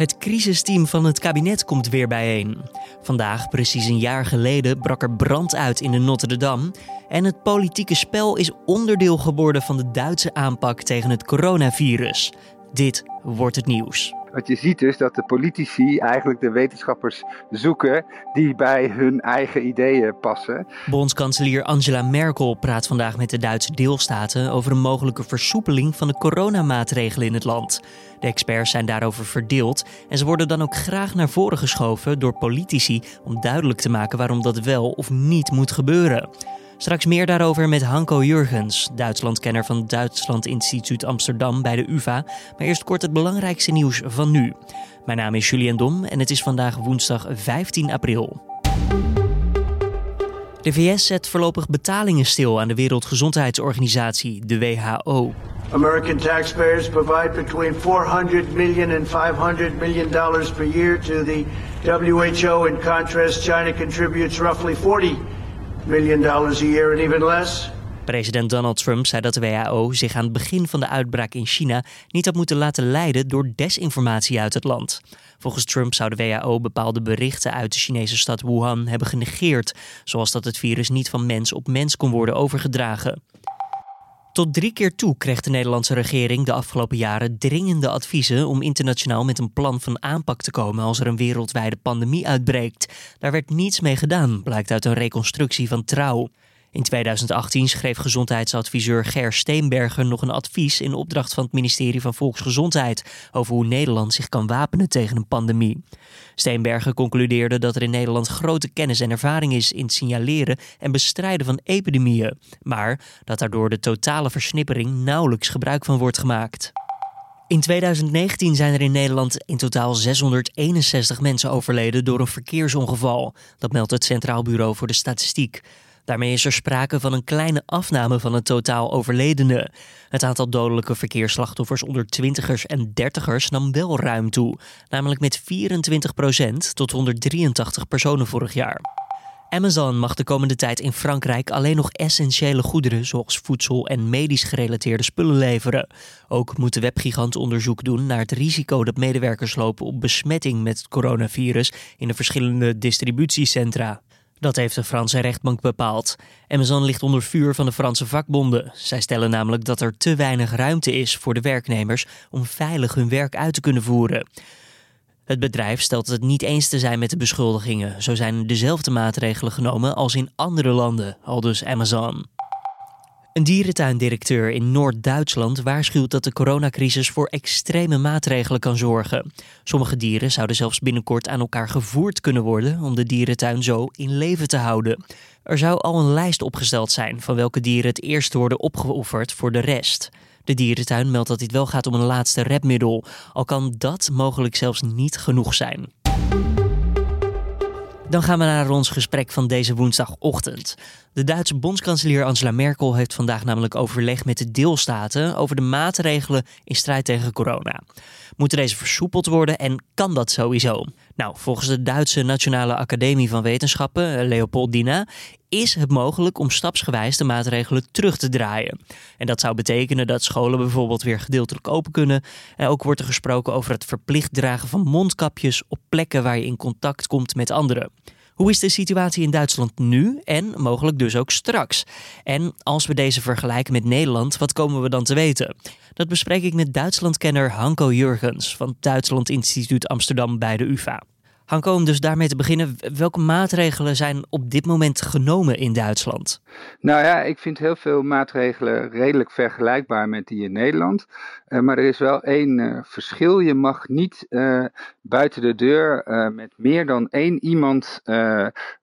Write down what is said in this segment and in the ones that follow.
Het crisisteam van het kabinet komt weer bijeen. Vandaag, precies een jaar geleden, brak er brand uit in de Notre-Dame. En het politieke spel is onderdeel geworden van de Duitse aanpak tegen het coronavirus. Dit wordt het nieuws. Wat je ziet is dat de politici eigenlijk de wetenschappers zoeken die bij hun eigen ideeën passen. Bondskanselier Angela Merkel praat vandaag met de Duitse deelstaten over een mogelijke versoepeling van de coronamaatregelen in het land. De experts zijn daarover verdeeld en ze worden dan ook graag naar voren geschoven door politici om duidelijk te maken waarom dat wel of niet moet gebeuren. Straks meer daarover met Hanko Jurgens, Duitslandkenner van het Duitsland Instituut Amsterdam bij de UVA. Maar eerst kort het belangrijkste nieuws van nu. Mijn naam is Julian Dom en het is vandaag woensdag 15 april. De VS zet voorlopig betalingen stil aan de Wereldgezondheidsorganisatie, de WHO. American taxpayers provide between 400 million and 500 million dollars per year to the WHO. In contrast, China contributes roughly 40 dollars a year and even less. President Donald Trump zei dat de WHO zich aan het begin van de uitbraak in China niet had moeten laten leiden door desinformatie uit het land. Volgens Trump zou de WHO bepaalde berichten uit de Chinese stad Wuhan hebben genegeerd, zoals dat het virus niet van mens op mens kon worden overgedragen. Tot drie keer toe kreeg de Nederlandse regering de afgelopen jaren dringende adviezen om internationaal met een plan van aanpak te komen als er een wereldwijde pandemie uitbreekt. Daar werd niets mee gedaan, blijkt uit een reconstructie van Trouw. In 2018 schreef gezondheidsadviseur Ger Steenbergen nog een advies in opdracht van het ministerie van Volksgezondheid over hoe Nederland zich kan wapenen tegen een pandemie. Steenbergen concludeerde dat er in Nederland grote kennis en ervaring is in het signaleren en bestrijden van epidemieën, maar dat daardoor de totale versnippering nauwelijks gebruik van wordt gemaakt. In 2019 zijn er in Nederland in totaal 661 mensen overleden door een verkeersongeval. Dat meldt het Centraal Bureau voor de Statistiek. Daarmee is er sprake van een kleine afname van het totaal overledenen. Het aantal dodelijke verkeersslachtoffers onder twintigers en dertigers nam wel ruim toe, namelijk met 24% tot 183 personen vorig jaar. Amazon mag de komende tijd in Frankrijk alleen nog essentiële goederen zoals voedsel en medisch gerelateerde spullen leveren. Ook moet de webgigant onderzoek doen naar het risico dat medewerkers lopen op besmetting met het coronavirus in de verschillende distributiecentra. Dat heeft de Franse rechtbank bepaald. Amazon ligt onder vuur van de Franse vakbonden. Zij stellen namelijk dat er te weinig ruimte is voor de werknemers om veilig hun werk uit te kunnen voeren. Het bedrijf stelt het niet eens te zijn met de beschuldigingen. Zo zijn dezelfde maatregelen genomen als in andere landen, aldus Amazon. Een dierentuindirecteur in Noord-Duitsland waarschuwt dat de coronacrisis voor extreme maatregelen kan zorgen. Sommige dieren zouden zelfs binnenkort aan elkaar gevoerd kunnen worden om de dierentuin zo in leven te houden. Er zou al een lijst opgesteld zijn van welke dieren het eerst worden opgeofferd voor de rest. De dierentuin meldt dat dit wel gaat om een laatste redmiddel, al kan dat mogelijk zelfs niet genoeg zijn. Dan gaan we naar ons gesprek van deze woensdagochtend. De Duitse bondskanselier Angela Merkel heeft vandaag namelijk overleg met de deelstaten over de maatregelen in strijd tegen corona. Moeten deze versoepeld worden en kan dat sowieso? Nou, volgens de Duitse Nationale Academie van Wetenschappen, Leopoldina, is het mogelijk om stapsgewijs de maatregelen terug te draaien. En dat zou betekenen dat scholen bijvoorbeeld weer gedeeltelijk open kunnen. En ook wordt er gesproken over het verplicht dragen van mondkapjes op plekken waar je in contact komt met anderen. Hoe is de situatie in Duitsland nu en mogelijk dus ook straks? En als we deze vergelijken met Nederland, wat komen we dan te weten? Dat bespreek ik met Duitslandkenner Hanko Jurgens van het Duitsland Instituut Amsterdam bij de UVA. Hanko, om dus daarmee te beginnen, welke maatregelen zijn op dit moment genomen in Duitsland? Nou ja, ik vind heel veel maatregelen redelijk vergelijkbaar met die in Nederland. Uh, maar er is wel één uh, verschil. Je mag niet uh, buiten de deur met meer dan één iemand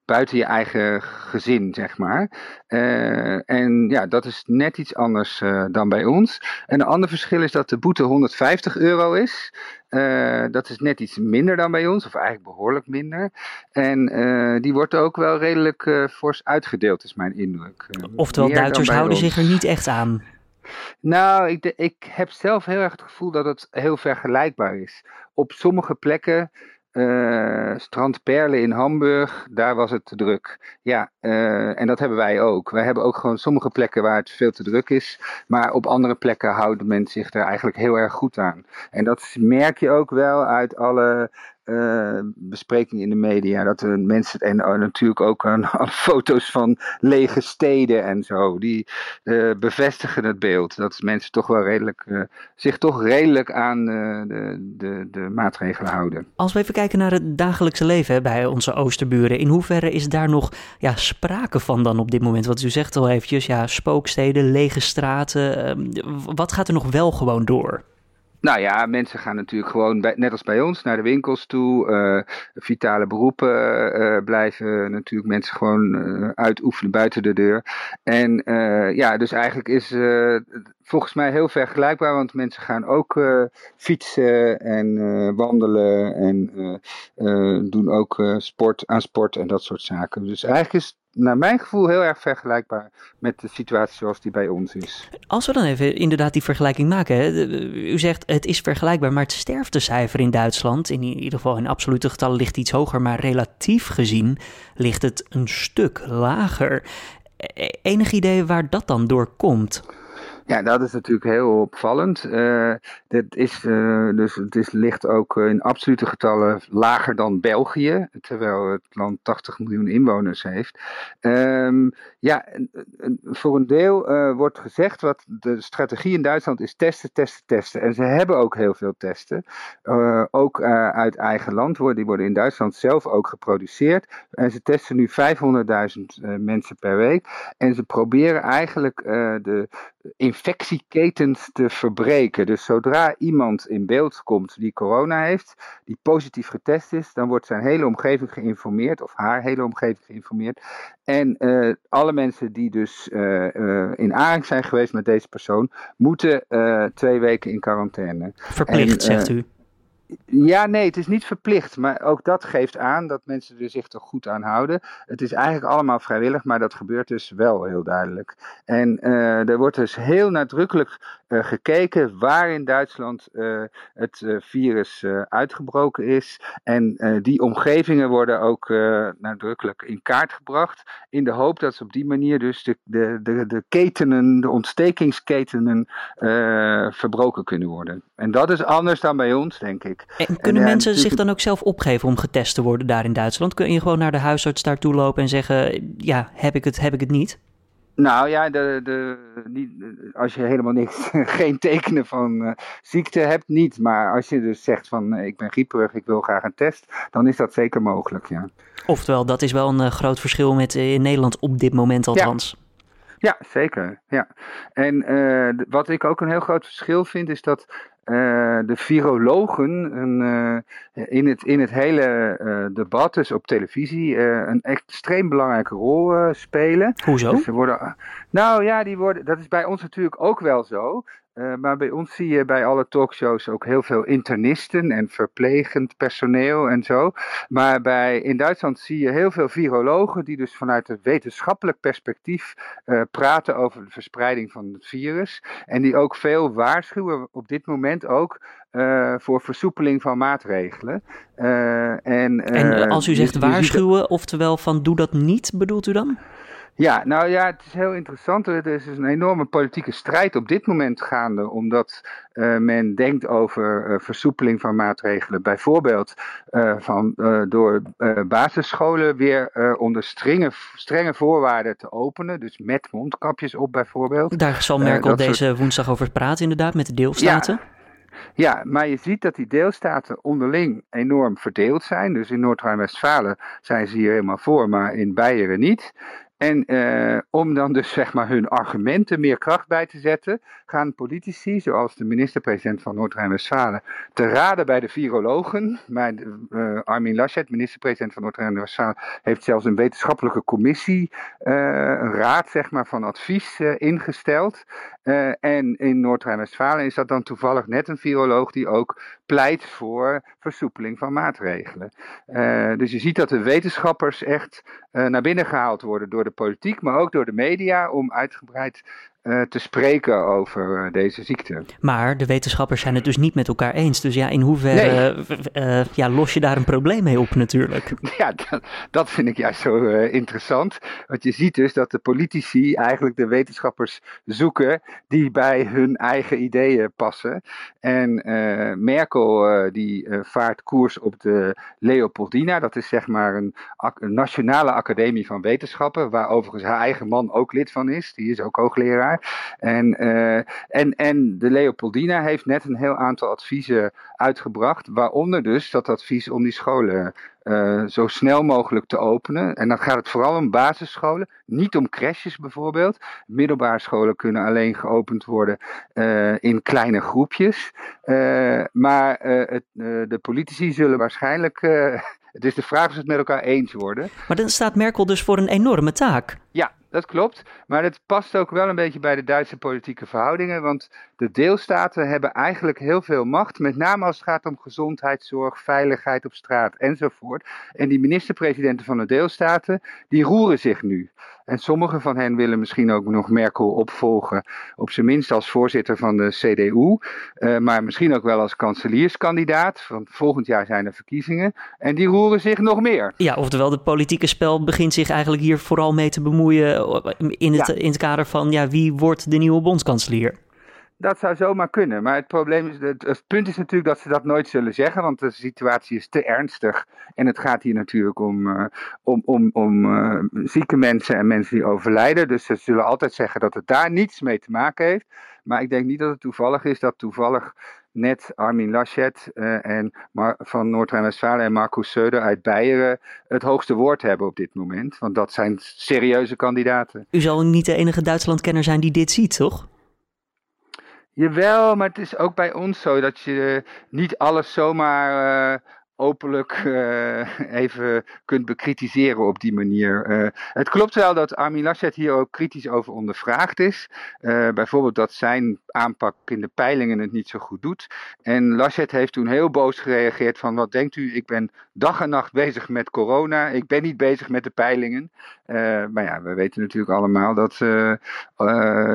buiten je eigen gezin, zeg maar. Uh, en ja, dat is net iets anders uh, dan bij ons. En een ander verschil is dat de boete 150 euro is. Uh, dat is net iets minder dan bij ons, of eigenlijk behoorlijk minder. En die wordt ook wel redelijk fors uitgedeeld, is mijn indruk. Oftewel, Duitsers houden zich er niet echt aan. Nou, ik, ik heb zelf heel erg het gevoel dat het heel vergelijkbaar is. Op sommige plekken Uh, Strand in Hamburg, daar was het te druk. Ja, uh, en dat hebben wij ook. Wij hebben ook gewoon sommige plekken waar het veel te druk is. Maar op andere plekken houdt men zich er eigenlijk heel erg goed aan. En dat merk je ook wel uit alle uh, besprekingen in de media. Dat er mensen, en uh, natuurlijk ook aan, foto's van lege steden en zo, die uh, bevestigen het beeld. Dat mensen toch wel redelijk, zich toch redelijk aan de, de, de maatregelen houden. Als we even kijken naar het dagelijkse leven bij onze oosterburen, in hoeverre is daar nog ja, sprake van dan op dit moment? Wat u zegt al eventjes, ja, spooksteden, lege straten. Ehm, wat gaat er nog wel gewoon door? Nou ja, mensen gaan natuurlijk gewoon, net als bij ons, naar de winkels toe. Uh, vitale beroepen uh, blijven natuurlijk mensen gewoon uh, uitoefenen buiten de deur. En ja, dus eigenlijk is volgens mij heel vergelijkbaar, want mensen gaan ook fietsen en wandelen en doen ook sport aan sport en dat soort zaken. Dus eigenlijk is naar mijn gevoel heel erg vergelijkbaar met de situatie zoals die bij ons is. Als we dan even inderdaad die vergelijking maken. Hè? U zegt het is vergelijkbaar, maar het sterftecijfer in Duitsland, in ieder geval in absolute getallen, ligt iets hoger, maar relatief gezien ligt het een stuk lager. E-, enig idee waar dat dan door komt? Ja, dat is natuurlijk heel opvallend. Uh, dit is, uh, dus het is, ligt ook in absolute getallen lager dan België, terwijl het land 80 miljoen inwoners heeft. Um, ja, voor een deel wordt gezegd wat de strategie in Duitsland is testen, testen, testen. En ze hebben ook heel veel testen, ook uit eigen land. Die worden in Duitsland zelf ook geproduceerd. En ze testen nu 500.000 mensen per week. En ze proberen eigenlijk de infectieketens te verbreken. Dus zodra iemand in beeld komt die corona heeft, die positief getest is, dan wordt zijn hele omgeving geïnformeerd, of haar hele omgeving geïnformeerd. En uh, alle mensen die dus uh, uh, in aanraking zijn geweest met deze persoon, moeten twee weken in quarantaine. Verplicht, en, zegt u. Ja, nee, het is niet verplicht. Maar ook dat geeft aan dat mensen er zich toch goed aan houden. Het is eigenlijk allemaal vrijwillig, maar dat gebeurt dus wel heel duidelijk. En uh, er wordt dus heel nadrukkelijk gekeken waar in Duitsland uh, het virus uitgebroken is. En die omgevingen worden ook nadrukkelijk in kaart gebracht. In de hoop dat ze op die manier dus de, de, de, de ketenen, de ontstekingsketenen verbroken kunnen worden. En dat is anders dan bij ons, denk ik. En kunnen mensen zich dan ook zelf opgeven om getest te worden daar in Duitsland? Kun je gewoon naar de huisarts daartoe lopen en zeggen: ja, heb ik het, heb ik het niet? Nou ja, de, de, niet, als je helemaal niks, geen tekenen van uh, ziekte hebt, niet. Maar als je dus zegt van uh, ik ben grieperig, ik wil graag een test, dan is dat zeker mogelijk, ja. Oftewel, dat is wel een uh, groot verschil met in Nederland op dit moment althans. Ja. Ja, zeker. Ja. En wat ik ook een heel groot verschil vind, is dat uh, de virologen een, uh, in, het, in het hele uh, debat, dus op televisie, een extreem belangrijke rol spelen. Hoezo? Dus worden, nou ja, die worden, dat is bij ons natuurlijk ook wel zo. Uh, maar bij ons zie je bij alle talkshows ook heel veel internisten en verplegend personeel en zo. Maar bij, in Duitsland zie je heel veel virologen die dus vanuit het wetenschappelijk perspectief uh, praten over de verspreiding van het virus. En die ook veel waarschuwen op dit moment ook uh, voor versoepeling van maatregelen. en, en als u zegt waarschuwen, oftewel van doe dat niet, bedoelt u dan? Ja, nou ja, het is heel interessant. Er is dus een enorme politieke strijd op dit moment gaande, omdat uh, men denkt over uh, versoepeling van maatregelen. Bijvoorbeeld uh, van, door basisscholen weer onder strenge, strenge voorwaarden te openen. Dus met mondkapjes op bijvoorbeeld. Daar zal Merkel deze woensdag over praten, inderdaad, met de deelstaten. Ja. Ja, maar je ziet dat die deelstaten onderling enorm verdeeld zijn. Dus in Noord-Rijn-Westfalen zijn ze hier helemaal voor, maar in Beieren niet. En uh, om dan dus zeg maar hun argumenten meer kracht bij te zetten, gaan politici, zoals de minister-president van Noord-Rijn-Westfalen, te raden bij de virologen. Maar uh, Armin Laschet, minister-president van Noord-Rijn-Westfalen, heeft zelfs een wetenschappelijke commissie, uh, een raad zeg maar, van advies ingesteld. en in Noord-Rijn-Westfalen is dat dan toevallig net een viroloog die ook pleit voor versoepeling van maatregelen. dus je ziet dat de wetenschappers echt naar binnen gehaald worden door de politiek, maar ook door de media om uitgebreid te spreken over deze ziekte. Maar de wetenschappers zijn het dus niet met elkaar eens. Dus ja, in hoeverre ja, los je daar een probleem mee op natuurlijk? Ja, dat, dat vind ik juist zo interessant. Want je ziet dus dat de politici eigenlijk de wetenschappers zoeken die bij hun eigen ideeën passen. En Merkel die vaart koers op de Leopoldina. Dat is zeg maar een, een nationale academie van wetenschappen, waar overigens haar eigen man ook lid van is. Die is ook hoogleraar. En, uh, en, en de Leopoldina heeft net een heel aantal adviezen uitgebracht, waaronder dus dat advies om die scholen uh, zo snel mogelijk te openen. En dan gaat het vooral om basisscholen, niet om crèches bijvoorbeeld. Middelbare scholen kunnen alleen geopend worden uh, in kleine groepjes. Uh, maar het, de politici zullen waarschijnlijk het is de vraag of ze het met elkaar eens worden. Maar dan staat Merkel dus voor een enorme taak. Ja, dat klopt. Maar het past ook wel een beetje bij de Duitse politieke verhoudingen. Want de deelstaten hebben eigenlijk heel veel macht. Met name als het gaat om gezondheidszorg, veiligheid op straat enzovoort. En die minister-presidenten van de deelstaten, die roeren zich nu. En sommige van hen willen misschien ook nog Merkel opvolgen. Op zijn minst als voorzitter van de CDU. Uh, maar misschien ook wel als kanselierskandidaat. Want volgend jaar zijn er verkiezingen. En die roeren zich nog meer. Ja, oftewel, de politieke spel begint zich eigenlijk hier vooral mee te bemoeien. In het, in het kader van ja, wie wordt de nieuwe bondskanselier? Dat zou zomaar kunnen. Maar het probleem is, het, het, punt is natuurlijk dat ze dat nooit zullen zeggen, want de situatie is te ernstig. En het gaat hier natuurlijk om, uh, om, om, om uh, zieke mensen en mensen die overlijden. Dus ze zullen altijd zeggen dat het daar niets mee te maken heeft. Maar ik denk niet dat het toevallig is dat toevallig net Armin Laschet uh, en Mar van Noord-Rijn-Westfalen en Marcus Söder uit Beieren het hoogste woord hebben op dit moment. Want dat zijn serieuze kandidaten. U zal niet de enige Duitslandkenner zijn die dit ziet, toch? Jawel, maar het is ook bij ons zo dat je niet alles zomaar uh, openlijk uh, even kunt bekritiseren op die manier. Uh, het klopt wel dat Armin Laschet hier ook kritisch over ondervraagd is. Uh, bijvoorbeeld dat zijn aanpak in de peilingen het niet zo goed doet. En Laschet heeft toen heel boos gereageerd van wat denkt u, ik ben dag en nacht bezig met corona, ik ben niet bezig met de peilingen. maar ja, we weten natuurlijk allemaal dat,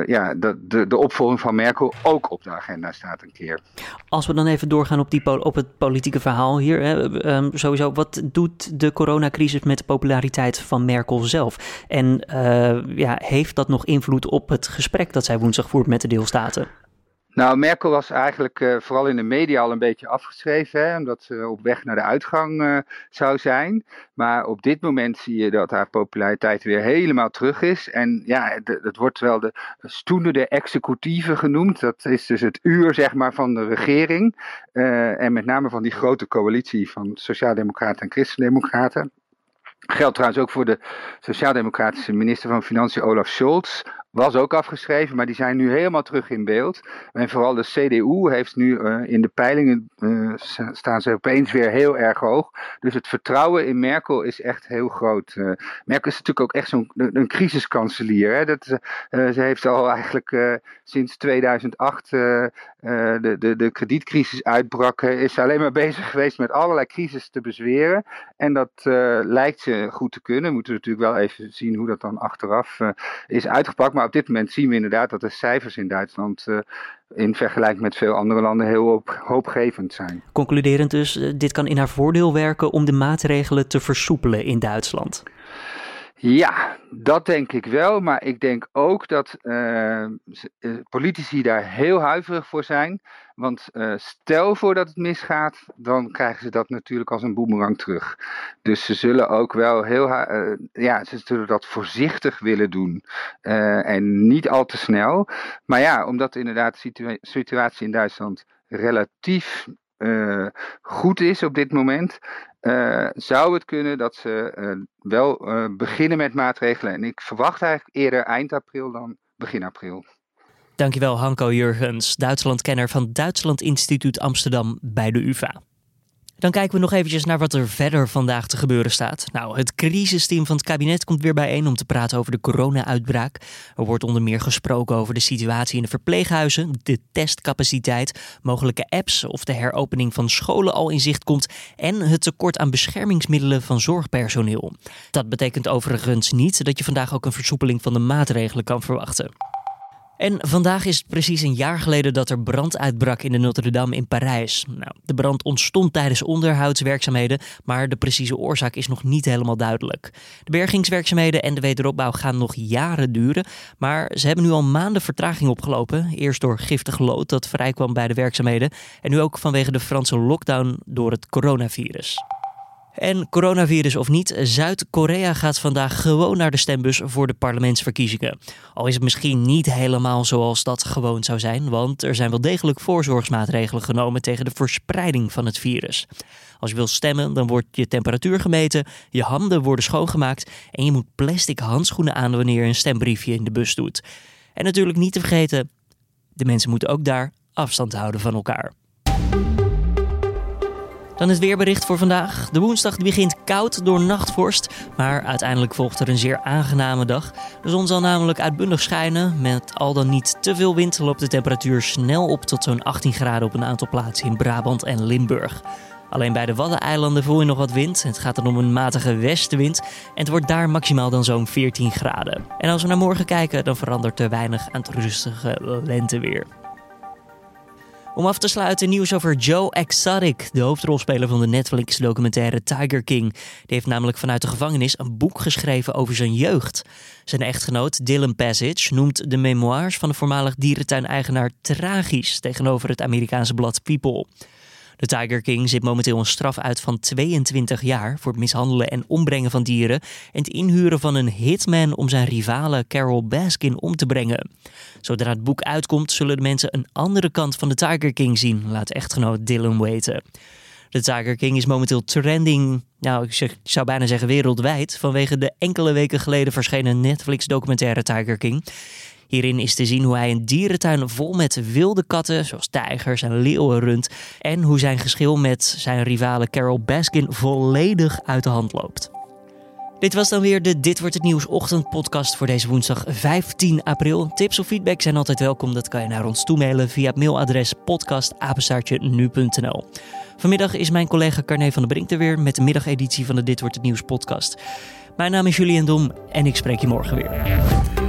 ja, dat de, de opvolging van Merkel ook op de agenda staat een keer. Als we dan even doorgaan op, die, op het politieke verhaal hier um, sowieso, wat doet de coronacrisis met de populariteit van Merkel zelf? En uh, ja, heeft dat nog invloed op het gesprek dat zij woensdag voert met de deelstaten? Nou, Merkel was eigenlijk uh, vooral in de media al een beetje afgeschreven, hè, omdat ze op weg naar de uitgang uh, zou zijn. Maar op dit moment zie je dat haar populariteit weer helemaal terug is. En ja, het wordt wel de stoende de executieve genoemd. Dat is dus het uur, zeg maar, van de regering. Uh, en met name van die grote coalitie van Sociaaldemocraten en Christendemocraten. Geldt trouwens ook voor de Sociaaldemocratische minister van Financiën Olaf Scholz was ook afgeschreven, maar die zijn nu helemaal terug in beeld. En vooral de CDU heeft nu uh, in de peilingen uh, staan ze opeens weer heel erg hoog. Dus het vertrouwen in Merkel is echt heel groot. Uh, Merkel is natuurlijk ook echt zo'n een crisiskanselier. Hè? Dat, ze heeft al eigenlijk sinds 2008 de, de, de kredietcrisis uitbrak, is ze alleen maar bezig geweest met allerlei crisis te bezweren. En dat lijkt ze goed te kunnen. We moeten natuurlijk wel even zien hoe dat dan achteraf is uitgepakt. Maar maar op dit moment zien we inderdaad dat de cijfers in Duitsland uh, in vergelijking met veel andere landen heel hoop, hoopgevend zijn. Concluderend dus, uh, dit kan in haar voordeel werken om de maatregelen te versoepelen in Duitsland. Ja, dat denk ik wel. Maar ik denk ook dat uh, politici daar heel huiverig voor zijn. Want uh, stel voor dat het misgaat, dan krijgen ze dat natuurlijk als een boemerang terug. Dus ze zullen ook wel heel, ja, ze zullen dat voorzichtig willen doen. en niet al te snel. Maar ja, omdat inderdaad de situa situatie in Duitsland relatief uh, goed is op dit moment, uh, zou het kunnen dat ze uh, wel beginnen met maatregelen. En ik verwacht eigenlijk eerder eind april dan begin april. Dankjewel Hanko Jurgens, Duitslandkenner van Duitsland Instituut Amsterdam bij de UvA. Dan kijken we nog eventjes naar wat er verder vandaag te gebeuren staat. Nou, het crisisteam van het kabinet komt weer bijeen om te praten over de corona-uitbraak. Er wordt onder meer gesproken over de situatie in de verpleeghuizen, de testcapaciteit, mogelijke apps of de heropening van scholen al in zicht komt en het tekort aan beschermingsmiddelen van zorgpersoneel. Dat betekent overigens niet dat je vandaag ook een versoepeling van de maatregelen kan verwachten. En vandaag is het precies een jaar geleden dat er brand uitbrak in de Notre-Dame in Parijs. Nou, de brand ontstond tijdens onderhoudswerkzaamheden, maar de precieze oorzaak is nog niet helemaal duidelijk. De bergingswerkzaamheden en de wederopbouw gaan nog jaren duren, maar ze hebben nu al maanden vertraging opgelopen. Eerst door giftig lood dat vrijkwam bij de werkzaamheden en nu ook vanwege de Franse lockdown door het coronavirus. En coronavirus of niet, Zuid-Korea gaat vandaag gewoon naar de stembus voor de parlementsverkiezingen. Al is het misschien niet helemaal zoals dat gewoon zou zijn, want er zijn wel degelijk voorzorgsmaatregelen genomen tegen de verspreiding van het virus. Als je wil stemmen, dan wordt je temperatuur gemeten, je handen worden schoongemaakt en je moet plastic handschoenen aan wanneer je een stembriefje in de bus doet. En natuurlijk niet te vergeten, de mensen moeten ook daar afstand houden van elkaar. Dan het weerbericht voor vandaag. De woensdag begint koud door nachtvorst, maar uiteindelijk volgt er een zeer aangename dag. De zon zal namelijk uitbundig schijnen. Met al dan niet te veel wind loopt de temperatuur snel op tot zo'n 18 graden op een aantal plaatsen in Brabant en Limburg. Alleen bij de Waddeneilanden voel je nog wat wind. Het gaat dan om een matige westenwind. En het wordt daar maximaal dan zo'n 14 graden. En als we naar morgen kijken, dan verandert er weinig aan het rustige lenteweer. Om af te sluiten nieuws over Joe Exotic, de hoofdrolspeler van de Netflix-documentaire Tiger King. Die heeft namelijk vanuit de gevangenis een boek geschreven over zijn jeugd. Zijn echtgenoot Dylan Passage noemt de memoires van de voormalig dierentuineigenaar tragisch tegenover het Amerikaanse blad People. De Tiger King zit momenteel een straf uit van 22 jaar voor het mishandelen en ombrengen van dieren en het inhuren van een hitman om zijn rivale Carol Baskin om te brengen. Zodra het boek uitkomt, zullen de mensen een andere kant van de Tiger King zien, laat echtgenoot Dylan weten. De Tiger King is momenteel trending, nou ik, zou bijna zeggen wereldwijd, vanwege de enkele weken geleden verschenen Netflix-documentaire Tiger King. Hierin is te zien hoe hij een dierentuin vol met wilde katten, zoals tijgers en leeuwen runt. En hoe zijn geschil met zijn rivale Carol Baskin volledig uit de hand loopt. Dit was dan weer de Dit wordt het nieuws ochtendpodcast voor deze woensdag 15 april. Tips of feedback zijn altijd welkom. Dat kan je naar ons toemailen via het mailadres podcastapenstaartje.nu.nl. Vanmiddag is mijn collega Carne van der Brink er weer met de middageditie van de Dit wordt het nieuws podcast. Mijn naam is Julian Dom en ik spreek je morgen weer.